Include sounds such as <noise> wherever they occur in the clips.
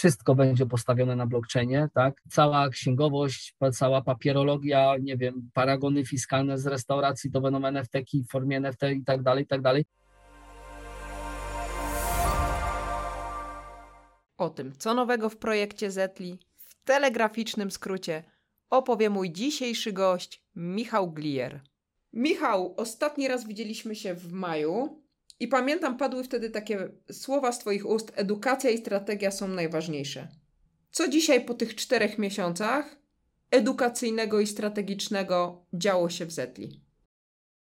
wszystko będzie postawione na blockchainie, tak? Cała księgowość, cała papierologia, nie wiem, paragony fiskalne z restauracji to będą NFT w formie NFT i tak dalej, i tak dalej. O tym, co nowego w projekcie Zetli, w telegraficznym skrócie, opowie mój dzisiejszy gość, Michał Glier. Michał, ostatni raz widzieliśmy się w maju i pamiętam, padły wtedy takie słowa z Twoich ust: edukacja i strategia są najważniejsze. Co dzisiaj po tych czterech miesiącach edukacyjnego i strategicznego działo się w Zetli?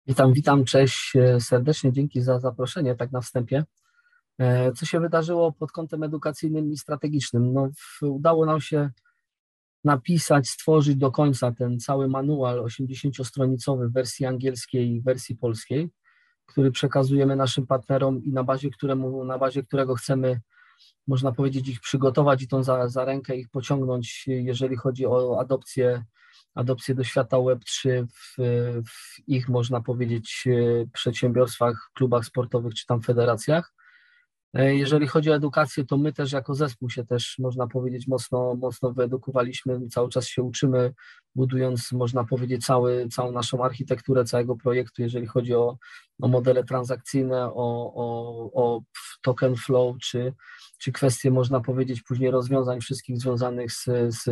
Witam, witam, cześć e, serdecznie, dzięki za zaproszenie tak na wstępie. E, co się wydarzyło pod kątem edukacyjnym i strategicznym? No, udało nam się napisać, stworzyć do końca ten cały manual 80-stronicowy w wersji angielskiej i wersji polskiej, który przekazujemy naszym partnerom i na bazie, któremu, na bazie którego chcemy, można powiedzieć, ich przygotować i tą za, za rękę ich pociągnąć, jeżeli chodzi o adopcję, adopcję do świata Web3 w, w ich, można powiedzieć, przedsiębiorstwach, klubach sportowych czy tam federacjach. E, jeżeli chodzi o edukację, to my też jako zespół się też, można powiedzieć, mocno, mocno wyedukowaliśmy, cały czas się uczymy, budując, można powiedzieć, cały, całą naszą architekturę całego projektu, jeżeli chodzi o, o modele transakcyjne, o, o, o token flow, czy, czy kwestie, można powiedzieć, później rozwiązań wszystkich związanych z, z,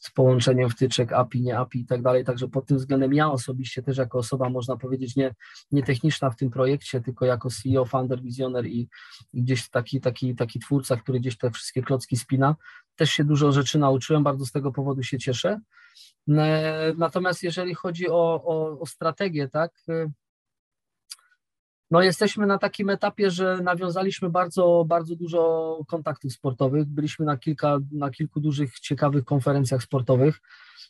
z połączeniem wtyczek API, nie API i tak dalej. Także pod tym względem ja osobiście też jako osoba, można powiedzieć, nie, nie techniczna w tym projekcie, tylko jako CEO, founder, wizjoner i, i gdzieś taki, taki, taki twórca, który gdzieś te wszystkie klocki spina, też się dużo rzeczy nauczyłem, bardzo z tego powodu się cieszę. Natomiast jeżeli chodzi o, o, o strategię, tak, no jesteśmy na takim etapie, że nawiązaliśmy bardzo, bardzo dużo kontaktów sportowych. Byliśmy na, kilka, na kilku dużych, ciekawych konferencjach sportowych.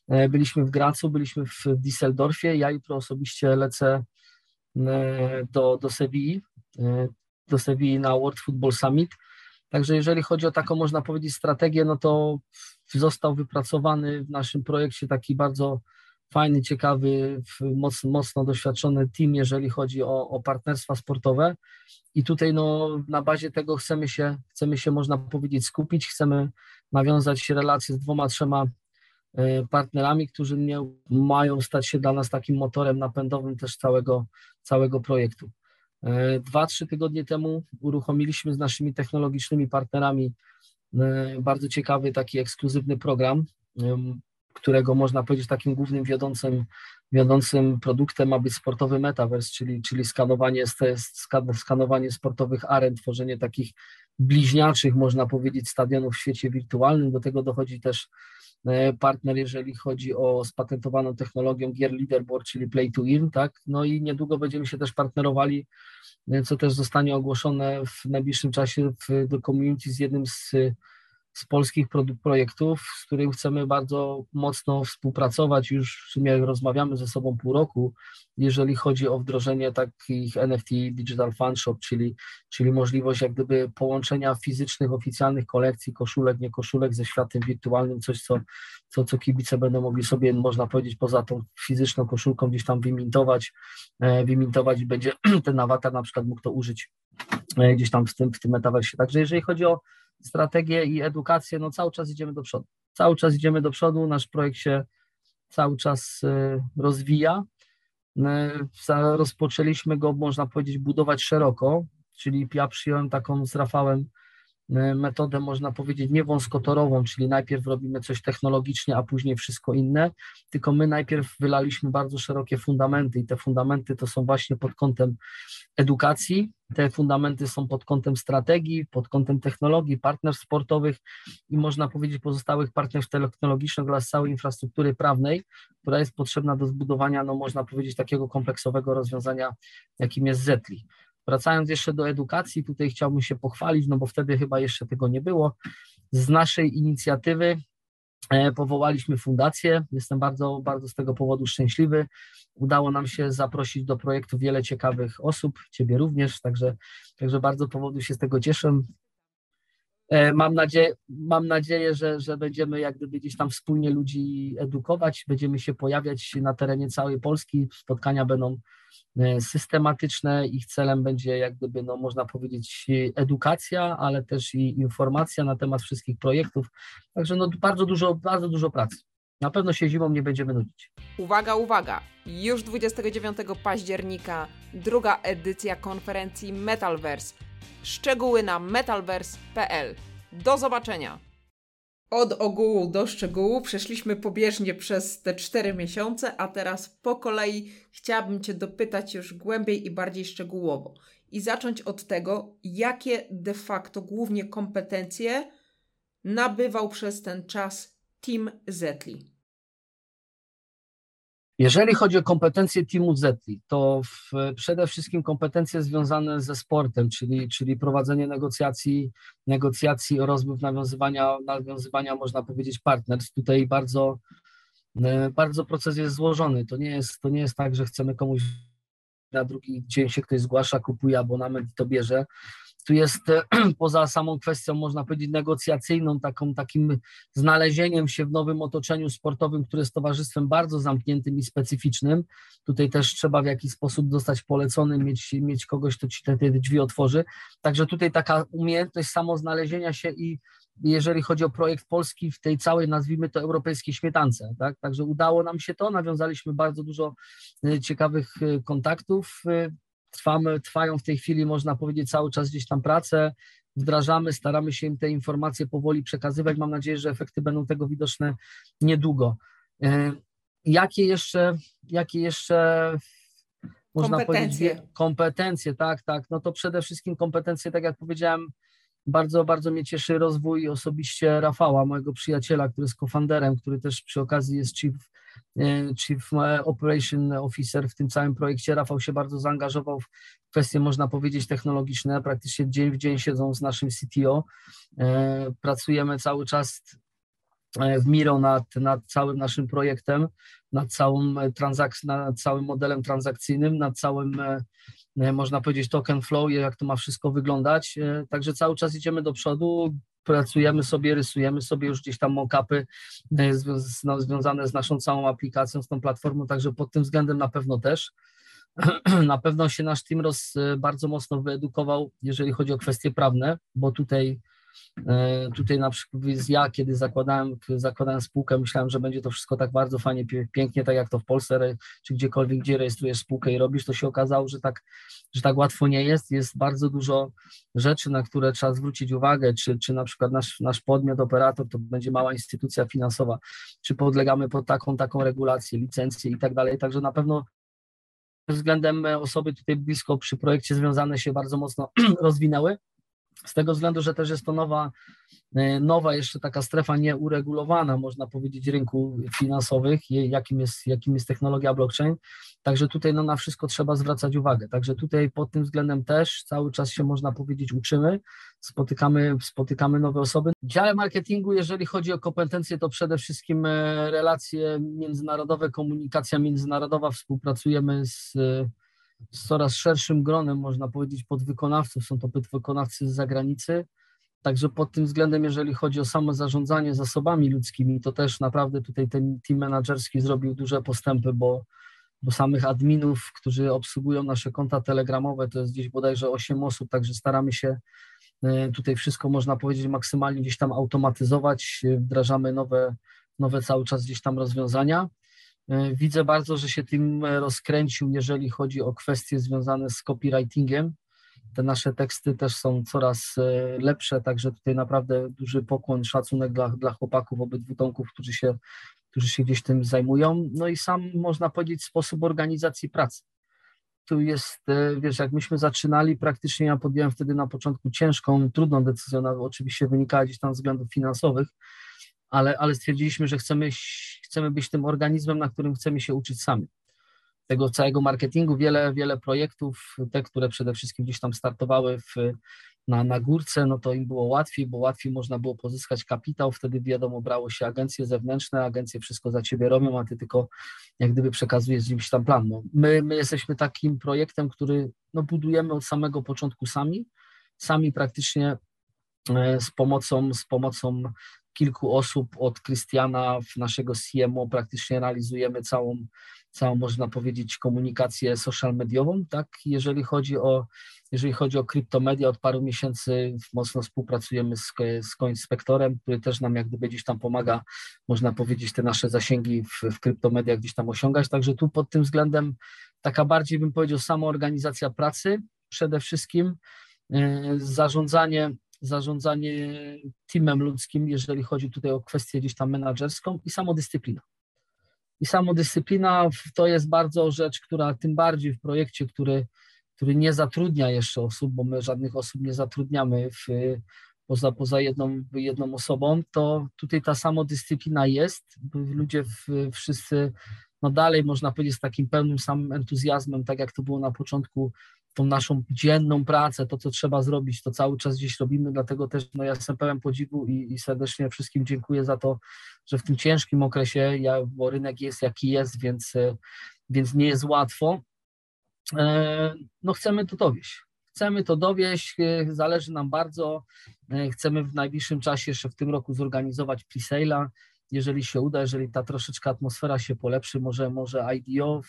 E, byliśmy w Gracu, byliśmy w Düsseldorfie. Ja jutro osobiście lecę e, do, do Sewilli, e, do Sewilli na World Football Summit. Także jeżeli chodzi o taką, można powiedzieć, strategię, no to został wypracowany w naszym projekcie taki bardzo fajny, ciekawy, mocno, mocno doświadczony team, jeżeli chodzi o, o partnerstwa sportowe. I tutaj no, na bazie tego chcemy się, chcemy się, można powiedzieć, skupić, chcemy nawiązać relacje z dwoma, trzema e, partnerami, którzy nie mają stać się dla nas takim motorem napędowym też całego, całego projektu. E, dwa, trzy tygodnie temu uruchomiliśmy z naszymi technologicznymi partnerami e, bardzo ciekawy taki ekskluzywny program, którego można powiedzieć takim głównym wiodącym, wiodącym produktem ma być sportowy metaverse, czyli, czyli skanowanie, skanowanie sportowych aren, tworzenie takich bliźniaczych, można powiedzieć, stadionów w świecie wirtualnym. Do tego dochodzi też e, partner, jeżeli chodzi o spatentowaną technologią gier leaderboard, czyli play to earn, tak? No i niedługo będziemy się też partnerowali, co też zostanie ogłoszone w najbliższym czasie w, do community z jednym z z polskich projektów, z którym chcemy bardzo mocno współpracować. Już w sumie rozmawiamy ze sobą pół roku, jeżeli chodzi o wdrożenie takich NFT Digital Fan Shop, czyli, czyli możliwość jak gdyby połączenia fizycznych, oficjalnych kolekcji, koszulek, nie koszulek ze światem wirtualnym, coś co, co, co kibice będą mogli sobie, można powiedzieć, poza tą fizyczną koszulką gdzieś tam wymintować, e, wymintować i będzie <clears throat> ten awatar na przykład mógł to użyć e, gdzieś tam w tym, w tym metaversie. Także jeżeli chodzi o strategię i edukację, no cały czas idziemy do przodu. Cały czas idziemy do przodu, nasz projekt się cały czas y, rozwija. Y, rozpoczęliśmy go, można powiedzieć, budować szeroko, czyli ja przyjąłem taką z Rafałem metodę, można powiedzieć, nie wąskotorową, czyli najpierw robimy coś technologicznie, a później wszystko inne, tylko my najpierw wylaliśmy bardzo szerokie fundamenty i te fundamenty to są właśnie pod kątem edukacji, te fundamenty są pod kątem strategii, pod kątem technologii, partnerstw sportowych i można powiedzieć pozostałych partnerstw technologicznych oraz całej infrastruktury prawnej, która jest potrzebna do zbudowania, no można powiedzieć, takiego kompleksowego rozwiązania, jakim jest Zetli. Wracając jeszcze do edukacji, tutaj chciałbym się pochwalić, no bo wtedy chyba jeszcze tego nie było. Z naszej inicjatywy e, powołaliśmy fundację. Jestem bardzo, bardzo z tego powodu szczęśliwy. Udało nam się zaprosić do projektu wiele ciekawych osób, Ciebie również, także, także bardzo powodu się z tego cieszę. E, mam nadzieję, mam nadzieję że, że będziemy jak gdyby gdzieś tam wspólnie ludzi edukować, będziemy się pojawiać na terenie całej Polski, spotkania będą systematyczne. Ich celem będzie, jak gdyby, no, można powiedzieć, edukacja, ale też i informacja na temat wszystkich projektów. Także no, bardzo dużo, bardzo dużo pracy. Na pewno się zimą nie będziemy nudzić. Uwaga, uwaga! Już 29 października druga edycja konferencji Metalverse. Szczegóły na metalverse.pl. Do zobaczenia! Od ogółu do szczegółu przeszliśmy pobieżnie przez te cztery miesiące, a teraz po kolei chciałabym Cię dopytać już głębiej i bardziej szczegółowo. I zacząć od tego, jakie de facto głównie kompetencje nabywał przez ten czas Team Zetli. Jeżeli chodzi o kompetencje teamu Zetli, to w, przede wszystkim kompetencje związane ze sportem, czyli, czyli prowadzenie negocjacji, negocjacji o rozwój nawiązywania, nawiązywania, można powiedzieć, partnerstw. Tutaj bardzo, e, bardzo proces jest złożony. To nie jest, to nie jest tak, że chcemy komuś na drugi dzień się ktoś zgłasza, kupuje abonament i to bierze tu jest e, <clears throat> poza samą kwestią, można powiedzieć, negocjacyjną, taką, takim znalezieniem się w nowym otoczeniu sportowym, które jest towarzystwem bardzo zamkniętym i specyficznym. Tutaj też trzeba w jakiś sposób zostać polecony, mieć, mieć kogoś, kto ci te, te drzwi otworzy. Także tutaj taka umiejętność samoznalezienia się i jeżeli chodzi o projekt polski w tej całej, nazwijmy to, europejskiej śmietance. Tak? Także udało nam się to, nawiązaliśmy bardzo dużo e, ciekawych e, kontaktów. Trwamy, trwają w tej chwili, można powiedzieć, cały czas gdzieś tam prace, wdrażamy, staramy się im te informacje powoli przekazywać. Mam nadzieję, że efekty będą tego widoczne niedługo. E, jakie jeszcze, jakie jeszcze można kompetencje. powiedzieć, kompetencje, tak, tak, no to przede wszystkim kompetencje, tak jak powiedziałem, bardzo, bardzo mnie cieszy rozwój osobiście Rafała, mojego przyjaciela, który jest cofounderem, który też przy okazji jest chief E, Chief Operation Officer w tym całym projekcie. Rafał się bardzo zaangażował w kwestie, można powiedzieć, technologiczne. Praktycznie dzień w dzień siedzą z naszym CTO. E, pracujemy cały czas e, w Miro nad, nad całym naszym projektem, nad, całą transak- nad całym modelem transakcyjnym, nad całym, można powiedzieć, token flow, jak to ma wszystko wyglądać. Także cały czas idziemy do przodu pracujemy sobie, rysujemy sobie już gdzieś tam mock-upy e, no, związane z naszą całą aplikacją, z tą platformą, także pod tym względem na pewno też. <clears throat> Na pewno się nasz team roz, e, bardzo mocno wyedukował, jeżeli chodzi o kwestie prawne, bo tutaj E, tutaj na przykład ja, kiedy zakładałem, zakładałem spółkę, myślałem, że będzie to wszystko tak bardzo fajnie, pięknie, tak jak to w Polsce, czy gdziekolwiek, gdzie rejestrujesz spółkę i robisz, to się okazało, że tak, że tak łatwo nie jest. Jest bardzo dużo rzeczy, na które trzeba zwrócić uwagę, czy, czy na przykład nasz, nasz podmiot, operator to będzie mała instytucja finansowa, czy podlegamy pod taką, taką regulację, licencję i tak dalej. Także na pewno względem osoby tutaj blisko przy projekcie związane się bardzo mocno <clears throat> rozwinęły z tego względu, że też jest to nowa, e, nowa jeszcze taka strefa nieuregulowana, można powiedzieć, rynku finansowych, jakim jest, jakim jest technologia blockchain. Także tutaj no, na wszystko trzeba zwracać uwagę. Także tutaj pod tym względem też cały czas się można powiedzieć uczymy, spotykamy, spotykamy nowe osoby. W dziale marketingu, jeżeli chodzi o kompetencje, to przede wszystkim e, relacje międzynarodowe, komunikacja międzynarodowa, współpracujemy z z coraz szerszym gronem, można powiedzieć, podwykonawców. Są to podwykonawcy z zagranicy. Także pod tym względem, jeżeli chodzi o samo zarządzanie zasobami ludzkimi, to też naprawdę tutaj ten team menedżerski zrobił duże postępy, bo, bo samych adminów, którzy obsługują nasze konta telegramowe, to jest gdzieś bodajże 8 osób, także staramy się e, tutaj wszystko, można powiedzieć, maksymalnie gdzieś tam automatyzować, wdrażamy nowe, nowe cały czas gdzieś tam rozwiązania. E, widzę bardzo, że się tym e, rozkręcił, jeżeli chodzi o kwestie związane z copywritingiem. Te nasze teksty też są coraz e, lepsze, także tutaj naprawdę duży pokłon, szacunek dla, dla chłopaków obydwu tomków, którzy się, którzy się gdzieś tym zajmują. No i sam, można powiedzieć, sposób organizacji pracy. Tu jest, wiesz, jak myśmy zaczynali, praktycznie ja podjąłem wtedy na początku ciężką, trudną decyzję, ona oczywiście wynikała gdzieś tam z względów finansowych, ale, ale stwierdziliśmy, że chcemy, chcemy być tym organizmem, na którym chcemy się uczyć sami. Tego całego marketingu, wiele, wiele projektów, te, które przede wszystkim gdzieś tam startowały w, na, na górce, no to im było łatwiej, bo łatwiej można było pozyskać kapitał, wtedy wiadomo, brało się agencje zewnętrzne, agencje wszystko za ciebie robią, a ty tylko jak gdyby przekazujesz gdzieś tam plan. No, my, my jesteśmy takim projektem, który no, budujemy od samego początku sami, sami praktycznie e, z pomocą, z pomocą kilku osób od Krystiana, naszego CMO, praktycznie realizujemy całą, całą, można powiedzieć, komunikację social mediową, tak, jeżeli chodzi o, jeżeli chodzi o kryptomedia, od paru miesięcy mocno współpracujemy z, z Coinspektorem, który też nam jak gdyby gdzieś tam pomaga, można powiedzieć, te nasze zasięgi w, w kryptomediach gdzieś tam osiągać, także tu pod tym względem taka bardziej bym powiedział samoorganizacja pracy przede wszystkim, yy, zarządzanie zarządzanie teamem ludzkim, jeżeli chodzi tutaj o kwestię gdzieś tam menedżerską i samodyscyplina. I samodyscyplina to jest bardzo rzecz, która tym bardziej w projekcie, który, który nie zatrudnia jeszcze osób, bo my żadnych osób nie zatrudniamy w, poza, poza jedną, jedną osobą, to tutaj ta samodyscyplina jest. Ludzie w, wszyscy, no dalej można powiedzieć z takim pełnym samym entuzjazmem, tak jak to było na początku, tą naszą dzienną pracę, to co trzeba zrobić, to cały czas gdzieś robimy, dlatego też no, ja jestem pełen podziwu i, i serdecznie wszystkim dziękuję za to, że w tym ciężkim okresie, ja, bo rynek jest jaki jest, więc, więc nie jest łatwo, e, no chcemy to dowieść. Chcemy to dowieść, e, zależy nam bardzo, e, chcemy w najbliższym czasie jeszcze w tym roku zorganizować pre-sale'a, jeżeli się uda, jeżeli ta troszeczkę atmosfera się polepszy, może, może IDO,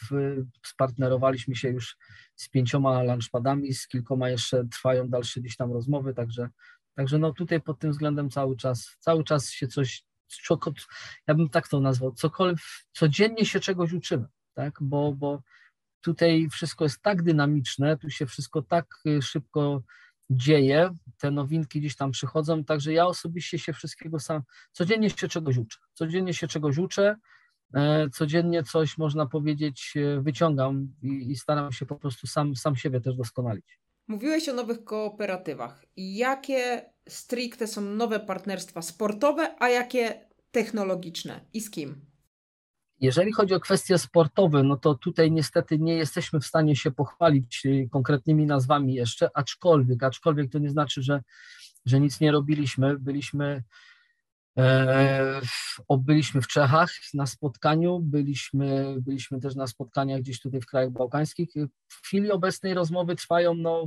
spartnerowaliśmy się już z pięcioma lunchpadami, z kilkoma jeszcze trwają dalsze gdzieś tam rozmowy, także, także no tutaj pod tym względem cały czas, cały czas się coś, ja bym tak to nazwał, cokolwiek, codziennie się czegoś uczymy, tak, bo, bo tutaj wszystko jest tak dynamiczne, tu się wszystko tak y, szybko dzieje, te nowinki gdzieś tam przychodzą, także ja osobiście się wszystkiego sam, codziennie się czegoś uczę, codziennie się czegoś uczę, e, codziennie coś można powiedzieć e, wyciągam i, i staram się po prostu sam, sam siebie też doskonalić. Mówiłeś o nowych kooperatywach. Jakie stricte są nowe partnerstwa sportowe, a jakie technologiczne i z kim? Jeżeli chodzi o kwestie sportowe, no to tutaj niestety nie jesteśmy w stanie się pochwalić y, konkretnymi nazwami jeszcze, aczkolwiek, aczkolwiek to nie znaczy, że, że nic nie robiliśmy. Byliśmy, e, byliśmy w Czechach na spotkaniu, byliśmy, byliśmy też na spotkaniach gdzieś tutaj w krajach bałkańskich. W chwili obecnej rozmowy trwają no,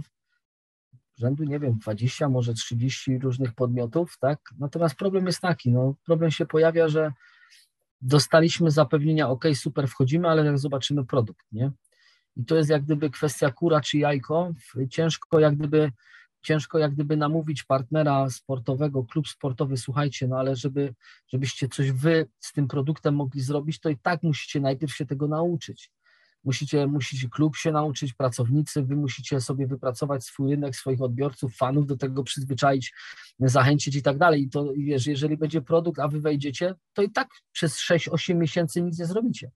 rzędu, nie wiem, 20, może 30 różnych podmiotów, tak? Natomiast problem jest taki, no, problem się pojawia, że dostaliśmy zapewnienia, ok, super, wchodzimy, ale jak zobaczymy produkt, nie? I to jest jak gdyby kwestia kura czy jajko. Ciężko jak gdyby, ciężko jak gdyby namówić partnera sportowego, klub sportowy, słuchajcie, no ale żeby, żebyście coś wy z tym produktem mogli zrobić, to i tak musicie najpierw się tego nauczyć musicie, musicie klub się nauczyć, pracownicy, wy musicie sobie wypracować swój rynek, swoich odbiorców, fanów, do tego przyzwyczaić, zachęcić i tak dalej. I to wiesz, jeżeli będzie produkt, a wy wejdziecie, to i tak przez 6-8 miesięcy nic nie zrobicie.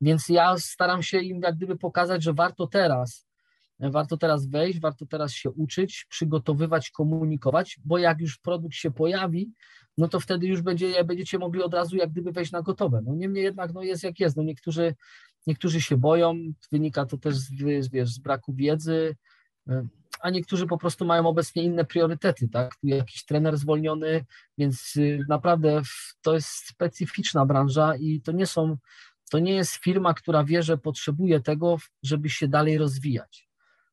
Więc ja staram się im jak gdyby pokazać, że warto teraz, warto teraz wejść, warto teraz się uczyć, przygotowywać, komunikować, bo jak już produkt się pojawi, no to wtedy już będzie, będziecie mogli od razu jak gdyby wejść na gotowe. No niemniej jednak no jest jak jest. No niektórzy Niektórzy się boją, wynika to też z, wiesz, z braku wiedzy, e, a niektórzy po prostu mają obecnie inne priorytety, tak? Tu jakiś trener zwolniony, więc y, naprawdę to jest specyficzna branża i to nie są, to nie jest firma, która wie, że potrzebuje tego, żeby się dalej rozwijać.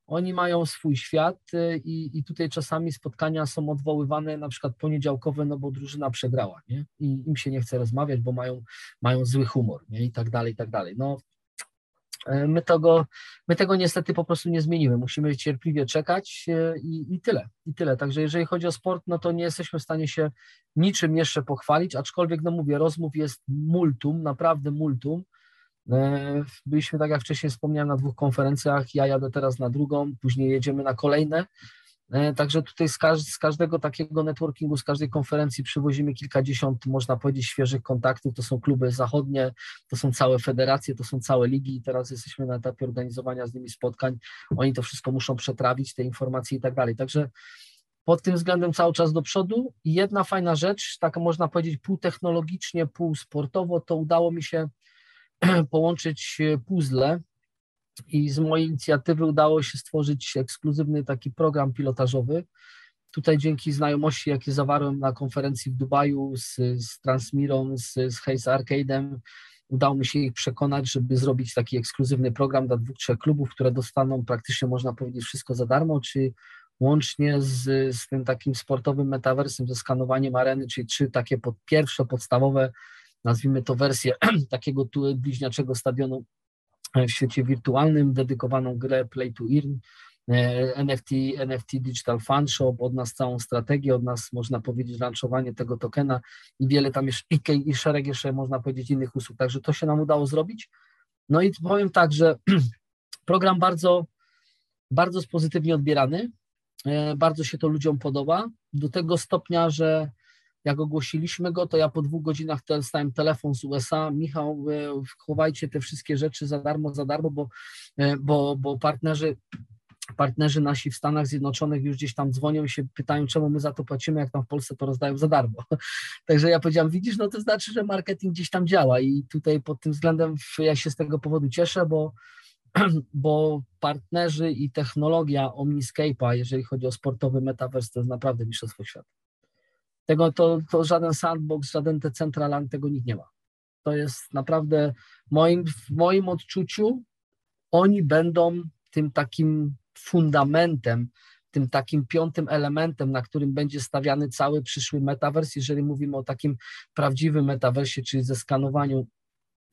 Oni mają swój świat y, i, i tutaj czasami spotkania są odwoływane, na przykład poniedziałkowe, no bo drużyna przegrała, nie? I im się nie chce rozmawiać, bo mają, mają zły humor, nie? I tak dalej, i tak dalej. No my tego, my tego niestety po prostu nie zmienimy. Musimy cierpliwie czekać e, i, i tyle. I tyle. Także jeżeli chodzi o sport, no to nie jesteśmy w stanie się niczym jeszcze pochwalić, aczkolwiek, no mówię, rozmów jest multum, naprawdę multum. E, byliśmy, tak jak wcześniej wspomniałem, na dwóch konferencjach. Ja jadę teraz na drugą, później jedziemy na kolejne. E, także tutaj z, każ z, każdego takiego networkingu, z każdej konferencji przywozimy kilkadziesiąt, można powiedzieć, świeżych kontaktów. To są kluby zachodnie, to są całe federacje, to są całe ligi i teraz jesteśmy na etapie organizowania z nimi spotkań. Oni to wszystko muszą przetrawić, te informacje i tak dalej. Także pod tym względem cały czas do przodu. I jedna fajna rzecz, taka można powiedzieć półtechnologicznie, półsportowo, to udało mi się <clears throat> połączyć puzzle i z mojej inicjatywy udało się stworzyć ekskluzywny taki program pilotażowy. Tutaj dzięki znajomości, jakie zawarłem na konferencji w Dubaju z, z Transmirą, z, z Haze Arcade'em, udało mi się ich przekonać, żeby zrobić taki ekskluzywny program dla dwóch, trzech klubów, które dostaną praktycznie, można powiedzieć, wszystko za darmo, czy łącznie z, z tym takim sportowym metaversem, ze skanowaniem areny, czyli trzy takie pod, pierwsze, podstawowe, nazwijmy to wersje <clears throat> takiego tu bliźniaczego stadionu w świecie wirtualnym, dedykowaną grę Play to Earn, NFT, NFT Digital Fund Shop, od nas całą strategię, od nas można powiedzieć launchowanie tego tokena i wiele tam jeszcze i, i szereg jeszcze można powiedzieć innych usług, także to się nam udało zrobić. No i powiem tak, że <clears throat> program bardzo, bardzo pozytywnie odbierany, e, bardzo się to ludziom podoba, do tego stopnia, że jak ogłosiliśmy go, to ja po dwóch godzinach dostałem telefon z USA, Michał, e, chowajcie te wszystkie rzeczy za darmo, za darmo, bo, e, bo, bo partnerzy partnerzy nasi w Stanach Zjednoczonych już gdzieś tam dzwonią i się pytają, czemu my za to płacimy, jak tam w Polsce to rozdają za darmo. <laughs> Także ja powiedziałam, widzisz, no to znaczy, że marketing gdzieś tam działa i tutaj pod tym względem ja się z tego powodu cieszę, bo, <clears throat> bo partnerzy i technologia Omniscape'a, jeżeli chodzi o sportowy metaverse, to jest naprawdę mistrzostwo świata. Tego to, to żaden sandbox, żaden Decentraland, tego nikt nie ma. To jest naprawdę moim, w moim odczuciu oni będą tym takim fundamentem, tym takim piątym elementem, na którym będzie stawiany cały przyszły metavers, jeżeli mówimy o takim prawdziwym metaversie, czyli ze skanowaniu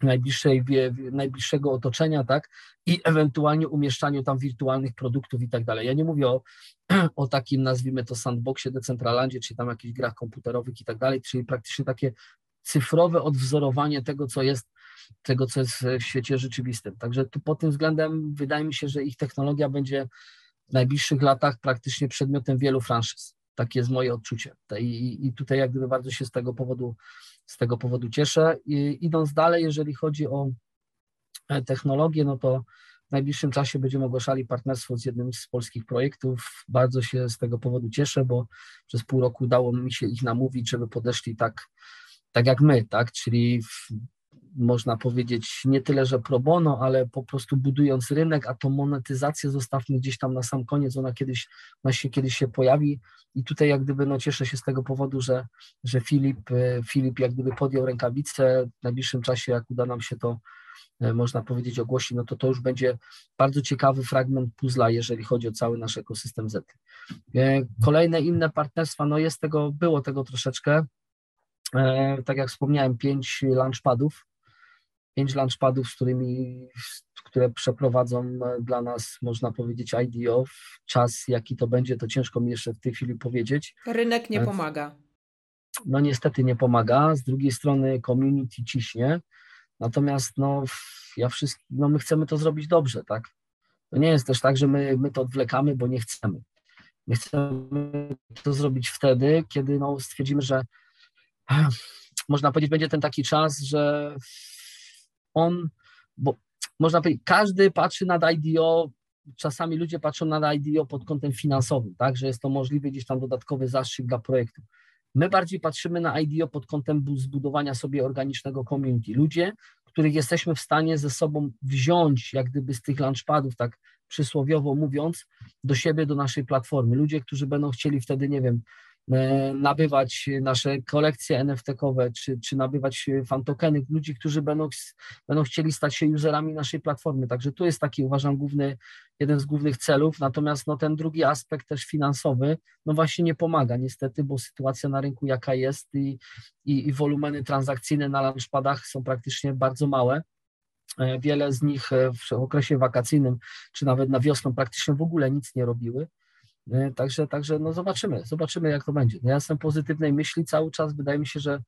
najbliższej, najbliższego otoczenia, tak, i ewentualnie umieszczaniu tam wirtualnych produktów i tak dalej. Ja nie mówię o, <clears throat> o takim, nazwijmy to sandboxie, Decentralandzie, czy tam jakichś grach komputerowych i tak dalej, czyli praktycznie takie cyfrowe odwzorowanie tego, co jest tego, co jest w świecie rzeczywistym. Także tu pod tym względem wydaje mi się, że ich technologia będzie w najbliższych latach praktycznie przedmiotem wielu franczyz. Takie jest moje odczucie. I, i tutaj jak gdyby bardzo się z tego powodu, z tego powodu cieszę. I idąc dalej, jeżeli chodzi o e, technologię, no to w najbliższym czasie będziemy ogłaszali partnerstwo z jednym z polskich projektów. Bardzo się z tego powodu cieszę, bo przez pół roku udało mi się ich namówić, żeby podeszli tak, tak jak my, tak? Czyli można powiedzieć, nie tyle, że pro bono, ale po prostu budując rynek, a tą monetyzację zostawmy gdzieś tam na sam koniec, ona kiedyś, ona się kiedyś się pojawi. I tutaj jak gdyby no cieszę się z tego powodu, że, że Filip, e, Filip jak gdyby podjął rękawice, w najbliższym czasie jak uda nam się to e, można powiedzieć ogłosić, no to to już będzie bardzo ciekawy fragment puzzla, jeżeli chodzi o cały nasz ekosystem Z. E, kolejne inne partnerstwa, no jest tego, było tego troszeczkę, tak jak wspomniałem, pięć launchpadów, pięć launchpadów, z którymi, które przeprowadzą e, dla nas, można powiedzieć, IDO. Czas, jaki to będzie, to ciężko mi jeszcze w tej chwili powiedzieć. Rynek nie pomaga. No niestety nie pomaga. Z drugiej strony community ciśnie. Natomiast no, ja wszystko, no my chcemy to zrobić dobrze, tak? To nie jest też tak, że my, my to odwlekamy, bo nie chcemy. My chcemy to zrobić wtedy, kiedy no, stwierdzimy, że <clears throat> można powiedzieć, będzie ten taki czas, że on, bo można powiedzieć, każdy patrzy na IDO, czasami ludzie patrzą na IDO pod kątem finansowym, tak, że jest to możliwy gdzieś tam dodatkowy zastrzyk dla projektu. My bardziej patrzymy na IDO pod kątem zbudowania sobie organicznego community. Ludzie, których jesteśmy w stanie ze sobą wziąć, jak gdyby z tych launchpadów, tak przysłowiowo mówiąc, do siebie, do naszej platformy. Ludzie, którzy będą chcieli wtedy, nie wiem, nabywać nasze kolekcje NFT-kowe, czy, czy nabywać fantokeny, ludzi, którzy będą, będą chcieli stać się userami naszej platformy. Także tu jest taki, uważam, główny, jeden z głównych celów. Natomiast no, ten drugi aspekt też finansowy, no właśnie nie pomaga niestety, bo sytuacja na rynku jaka jest i, i, i wolumeny transakcyjne na launchpadach są praktycznie bardzo małe. E, wiele z nich e, w okresie wakacyjnym, czy nawet na wiosnę praktycznie w ogóle nic nie robiły. Także, także no zobaczymy, zobaczymy jak to będzie. No ja jestem pozytywnej myśli cały czas, wydaje mi się, że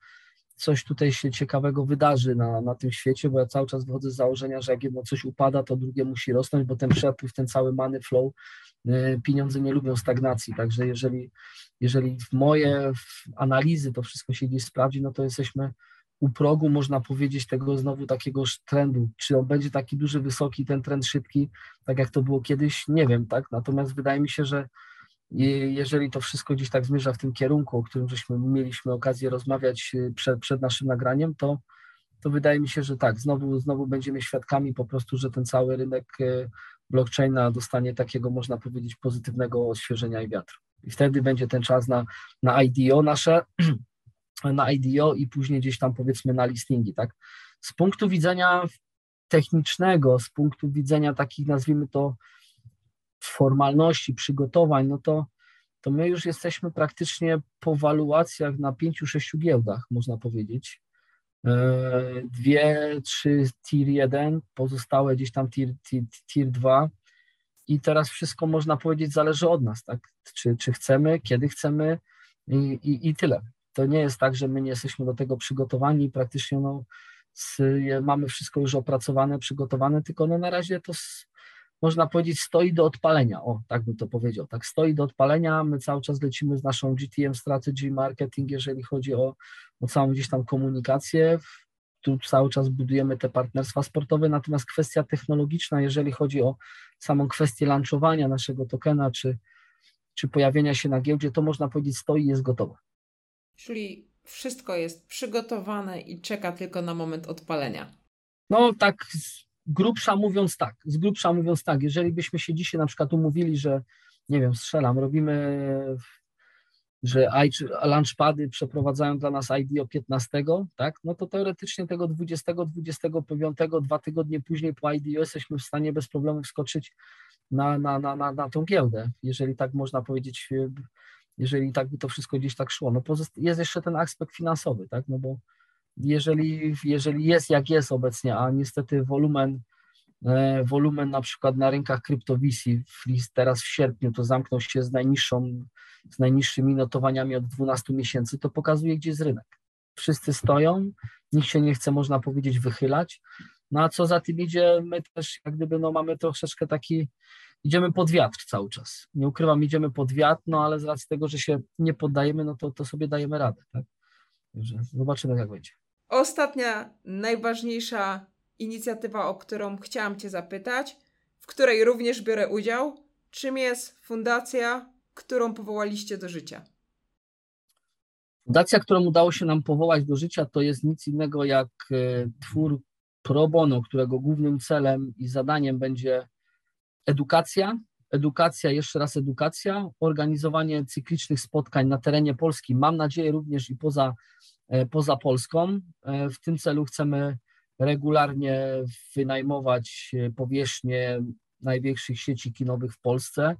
coś tutaj się ciekawego wydarzy na, na tym świecie, bo ja cały czas wychodzę z założenia, że jak jedno coś upada, to drugie musi rosnąć, bo ten przepływ, ten cały money flow, y, pieniądze nie lubią stagnacji, także jeżeli, jeżeli w moje analizy to wszystko się gdzieś sprawdzi, no to jesteśmy u progu, można powiedzieć, tego znowu takiego trendu. Czy on będzie taki duży, wysoki, ten trend szybki, tak jak to było kiedyś, nie wiem, tak? Natomiast wydaje mi się, że jeżeli to wszystko gdzieś tak zmierza w tym kierunku, o którym żeśmy mieliśmy okazję rozmawiać y, przed, przed naszym nagraniem, to, to wydaje mi się, że tak, znowu, znowu będziemy świadkami po prostu, że ten cały rynek y, blockchaina dostanie takiego, można powiedzieć, pozytywnego odświeżenia i wiatru. I wtedy będzie ten czas na, na IDO nasze, <clears throat> na IDO i później gdzieś tam powiedzmy na listingi, tak? Z punktu widzenia technicznego, z punktu widzenia takich, nazwijmy to, formalności, przygotowań, no to, to my już jesteśmy praktycznie po waluacjach na pięciu, sześciu giełdach, można powiedzieć. dwie, trzy tier 1, pozostałe gdzieś tam tier, tier, tier 2 i teraz wszystko można powiedzieć zależy od nas, tak? Czy, czy chcemy, kiedy chcemy i, i, i tyle. To nie jest tak, że my nie jesteśmy do tego przygotowani, praktycznie no, z, mamy wszystko już opracowane, przygotowane, tylko no na razie to s, można powiedzieć stoi do odpalenia, o tak bym to powiedział, tak stoi do odpalenia, my cały czas lecimy z naszą GTM Strategy Marketing, jeżeli chodzi o, o całą gdzieś tam komunikację, tu cały czas budujemy te partnerstwa sportowe, natomiast kwestia technologiczna, jeżeli chodzi o samą kwestię launchowania naszego tokena, czy, czy pojawienia się na giełdzie, to można powiedzieć stoi i jest gotowe. Czyli wszystko jest przygotowane i czeka tylko na moment odpalenia. No tak z grubsza mówiąc tak, z grubsza mówiąc tak, jeżeli byśmy się dzisiaj na przykład umówili, że nie wiem, strzelam, robimy że launchpady przeprowadzają dla nas IDO 15, tak, no to teoretycznie tego 20, 25, dwa tygodnie później po IDO jesteśmy w stanie bez problemu wskoczyć na, na, na, na, na tą giełdę, jeżeli tak można powiedzieć, jeżeli tak by to wszystko gdzieś tak szło. No jest jeszcze ten aspekt finansowy, tak, no bo jeżeli, jeżeli jest jak jest obecnie, a niestety wolumen E, wolumen na przykład na rynkach kryptowisi teraz w sierpniu to zamknął się z najniższą, z najniższymi notowaniami od 12 miesięcy, to pokazuje, gdzie jest rynek. Wszyscy stoją, nikt się nie chce, można powiedzieć, wychylać. No a co za tym idzie, my też jak gdyby no, mamy troszeczkę taki, idziemy pod wiatr cały czas. Nie ukrywam, idziemy pod wiatr, no ale z racji tego, że się nie poddajemy, no to, to sobie dajemy radę. Tak? Także zobaczymy, jak będzie. Ostatnia, najważniejsza inicjatywa, o którą chciałam Cię zapytać, w której również biorę udział. Czym jest fundacja, którą powołaliście do życia? Fundacja, którą udało się nam powołać do życia, to jest nic innego jak e, twór pro bono, którego głównym celem i zadaniem będzie edukacja, edukacja, jeszcze raz edukacja, organizowanie cyklicznych spotkań na terenie Polski, mam nadzieję również i poza, e, poza Polską. E, w tym celu chcemy regularnie wynajmować e, powierzchnię największych sieci kinowych w Polsce.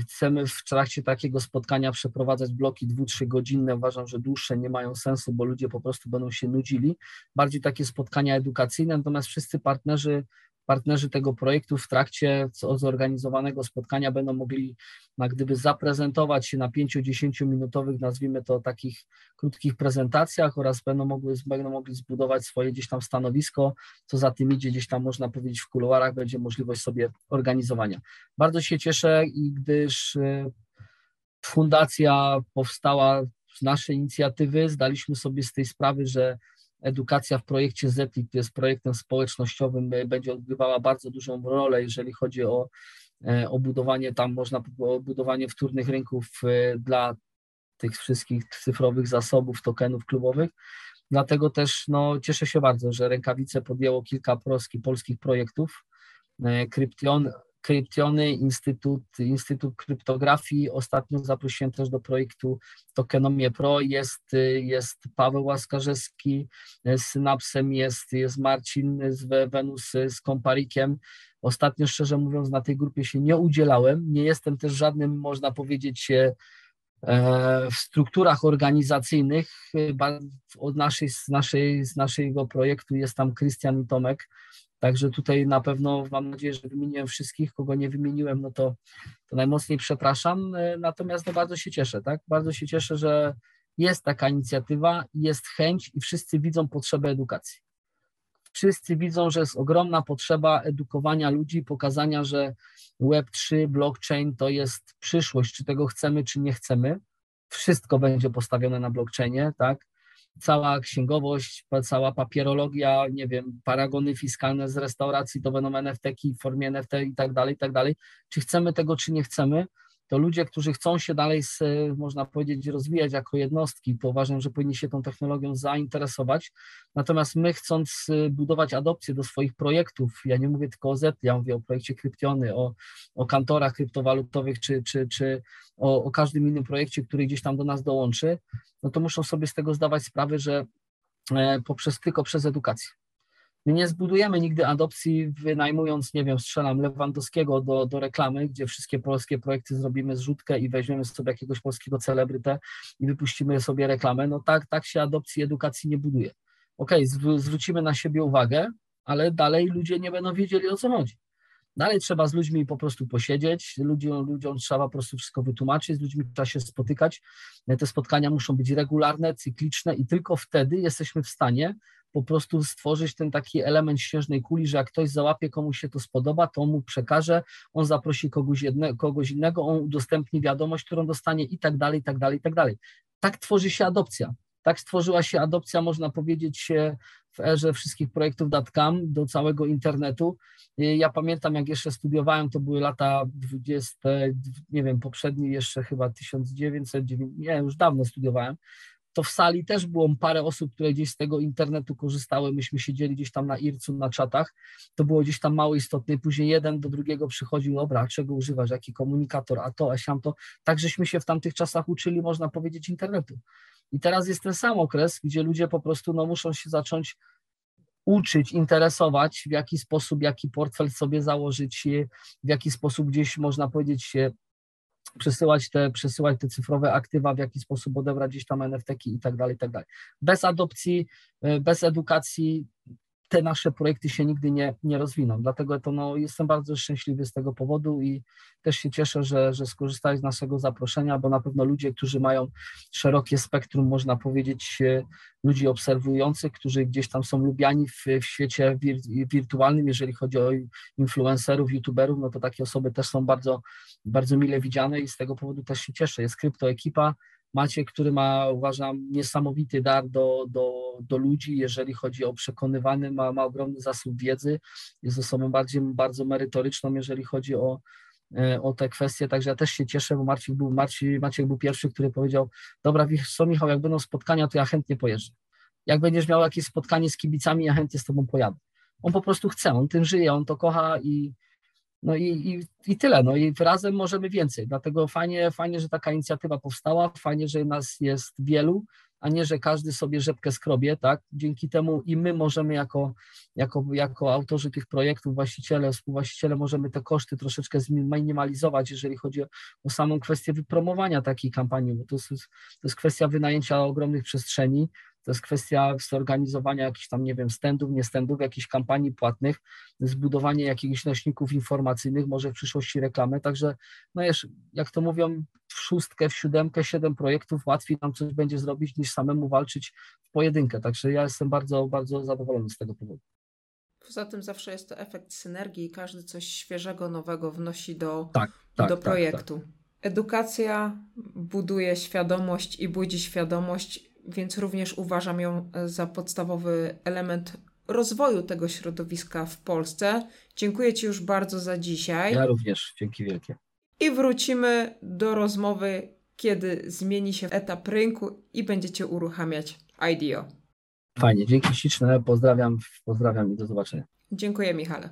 Chcemy w trakcie takiego spotkania przeprowadzać bloki dwu, trzy godzinne. Uważam, że dłuższe nie mają sensu, bo ludzie po prostu będą się nudzili. Bardziej takie spotkania edukacyjne, natomiast wszyscy partnerzy partnerzy tego projektu w trakcie zorganizowanego spotkania będą mogli na gdyby zaprezentować się na 5-10 minutowych, nazwijmy to takich krótkich prezentacjach oraz będą, mogły, będą mogli zbudować swoje gdzieś tam stanowisko, co za tym idzie gdzieś tam można powiedzieć w kuluarach, będzie możliwość sobie organizowania. Bardzo się cieszę, gdyż y, fundacja powstała z naszej inicjatywy, zdaliśmy sobie z tej sprawy, że edukacja w projekcie ZETI, który jest projektem społecznościowym, e, będzie odgrywała bardzo dużą rolę, jeżeli chodzi o, e, o budowanie tam, można o budowanie wtórnych rynków e, dla tych wszystkich cyfrowych zasobów, tokenów klubowych. Dlatego też no, cieszę się bardzo, że Rękawice podjęło kilka polskich, polskich projektów. Kryption, Kryptiony, Instytut, Instytut Kryptografii. Ostatnio zaprosiłem też do projektu Tokenomie Pro. Jest, jest Paweł Łaskarzewski z Synapsem, jest, jest Marcin z Wenus z Komparikiem. Ostatnio, szczerze mówiąc, na tej grupie się nie udzielałem. Nie jestem też żadnym, można powiedzieć, e, w strukturach organizacyjnych od naszej, z, naszej, z naszego projektu jest tam Krystian i Tomek, Także tutaj na pewno mam nadzieję, że wymieniłem wszystkich, kogo nie wymieniłem, no to, to najmocniej przepraszam. E, natomiast no bardzo się cieszę, tak? Bardzo się cieszę, że jest taka inicjatywa, jest chęć i wszyscy widzą potrzebę edukacji. Wszyscy widzą, że jest ogromna potrzeba edukowania ludzi, pokazania, że Web3, blockchain to jest przyszłość, czy tego chcemy, czy nie chcemy. Wszystko będzie postawione na blockchainie, tak? Cała księgowość, cała papierologia, nie wiem, paragony fiskalne z restauracji to będą NFT w formie NFT i tak dalej, i tak dalej. Czy chcemy tego, czy nie chcemy, to ludzie, którzy chcą się dalej, można powiedzieć, rozwijać jako jednostki, to uważam, że powinni się tą technologią zainteresować. Natomiast my chcąc y, budować adopcję do swoich projektów, ja nie mówię tylko o Z, ja mówię o projekcie Kryptiony, o, o kantorach kryptowalutowych, czy, czy, czy o, o każdym innym projekcie, który gdzieś tam do nas dołączy, no to muszą sobie z tego zdawać sprawę, że e, poprzez tylko przez edukację. My nie zbudujemy nigdy adopcji wynajmując, nie wiem, strzelam Lewandowskiego do, do reklamy, gdzie wszystkie polskie projekty zrobimy zrzutkę i weźmiemy sobie jakiegoś polskiego celebrytę i wypuścimy sobie reklamę. No tak, tak się adopcji edukacji nie buduje. ok, zwrócimy na siebie uwagę, ale dalej ludzie nie będą wiedzieli o co chodzi. Dalej trzeba z ludźmi po prostu posiedzieć, ludziom, ludziom trzeba po prostu wszystko wytłumaczyć, z ludźmi trzeba się spotykać. Te spotkania muszą być regularne, cykliczne i tylko wtedy jesteśmy w stanie po prostu stworzyć ten taki element śnieżnej kuli, że jak ktoś załapie, komuś się to spodoba, to mu przekaże, on zaprosi kogoś, jedne, kogoś innego, on udostępni wiadomość, którą dostanie i tak dalej, i tak dalej, i tak dalej. Tak tworzy się adopcja. Tak stworzyła się adopcja, można powiedzieć, w erze wszystkich projektów datcam do całego internetu. Ja pamiętam, jak jeszcze studiowałem, to były lata 20, nie wiem, poprzedni jeszcze chyba 1900, nie, już dawno studiowałem, to w sali też było parę osób, które gdzieś z tego internetu korzystały. Myśmy siedzieli gdzieś tam na IRC-u, na czatach. To było gdzieś tam mało istotne. Później jeden do drugiego przychodził, dobra, czego używasz, jaki komunikator, a to, a siam to. Tak żeśmy się w tamtych czasach uczyli, można powiedzieć, internetu. I teraz jest ten sam okres, gdzie ludzie po prostu no, muszą się zacząć uczyć, interesować, w jaki sposób, jaki portfel sobie założyć, w jaki sposób gdzieś można powiedzieć się przesyłać te, przesyłać te cyfrowe aktywa, w jaki sposób odebrać gdzieś tam NFT i tak dalej, i tak dalej. Bez adopcji, e, bez edukacji te nasze projekty się nigdy nie, nie rozwiną. Dlatego to no, jestem bardzo szczęśliwy z tego powodu i też się cieszę, że, że skorzystałeś z naszego zaproszenia, bo na pewno ludzie, którzy mają szerokie spektrum, można powiedzieć, e, ludzi obserwujących, którzy gdzieś tam są lubiani w, w świecie wir, wirtualnym, jeżeli chodzi o influencerów, youtuberów, no to takie osoby też są bardzo, bardzo mile widziane i z tego powodu też się cieszę. Jest kryptoekipa, Macie, który ma, uważam, niesamowity dar do, do, do ludzi, jeżeli chodzi o przekonywany, ma, ma ogromny zasób wiedzy, jest osobą bardziej, bardzo merytoryczną, jeżeli chodzi o, e, o te kwestie, także ja też się cieszę, bo Marcin był, Marcin, Maciek był pierwszy, który powiedział, dobra, co Michał, jak będą spotkania, to ja chętnie pojeżdżę. Jak będziesz miał jakieś spotkanie z kibicami, ja chętnie z tobą pojadę. On po prostu chce, on tym żyje, on to kocha i, no i, i, i tyle. No i razem możemy więcej. Dlatego fajnie, fajnie, że taka inicjatywa powstała, fajnie, że nas jest wielu, a nie, że każdy sobie rzepkę skrobie, tak? Dzięki temu i my możemy jako, jako, jako autorzy tych projektów, właściciele, współwłaściciele możemy te koszty troszeczkę zminimalizować, jeżeli chodzi o, o samą kwestię wypromowania takiej kampanii, bo to jest, to jest kwestia wynajęcia ogromnych przestrzeni, to jest kwestia zorganizowania jakichś tam, nie wiem, stendów, nie stendów, jakichś kampanii płatnych, zbudowanie jakichś nośników informacyjnych, może w przyszłości reklamę. Także, no jeszcze, jak to mówią, w szóstkę, w siódemkę, siedem projektów łatwiej nam coś będzie zrobić, niż samemu walczyć w pojedynkę. Także ja jestem bardzo, bardzo zadowolony z tego powodu. Poza tym zawsze jest to efekt synergii i każdy coś świeżego, nowego wnosi do, tak, tak, do tak, projektu. Tak, Edukacja buduje świadomość i budzi świadomość więc również uważam ją e, za podstawowy element rozwoju tego środowiska w Polsce. Dziękuję Ci już bardzo za dzisiaj. Ja również, dzięki wielkie. I wrócimy do rozmowy, kiedy zmieni się etap rynku i będziecie uruchamiać IDEO. Fajnie, dzięki śliczne, pozdrawiam, pozdrawiam i do zobaczenia. Dziękuję Michale.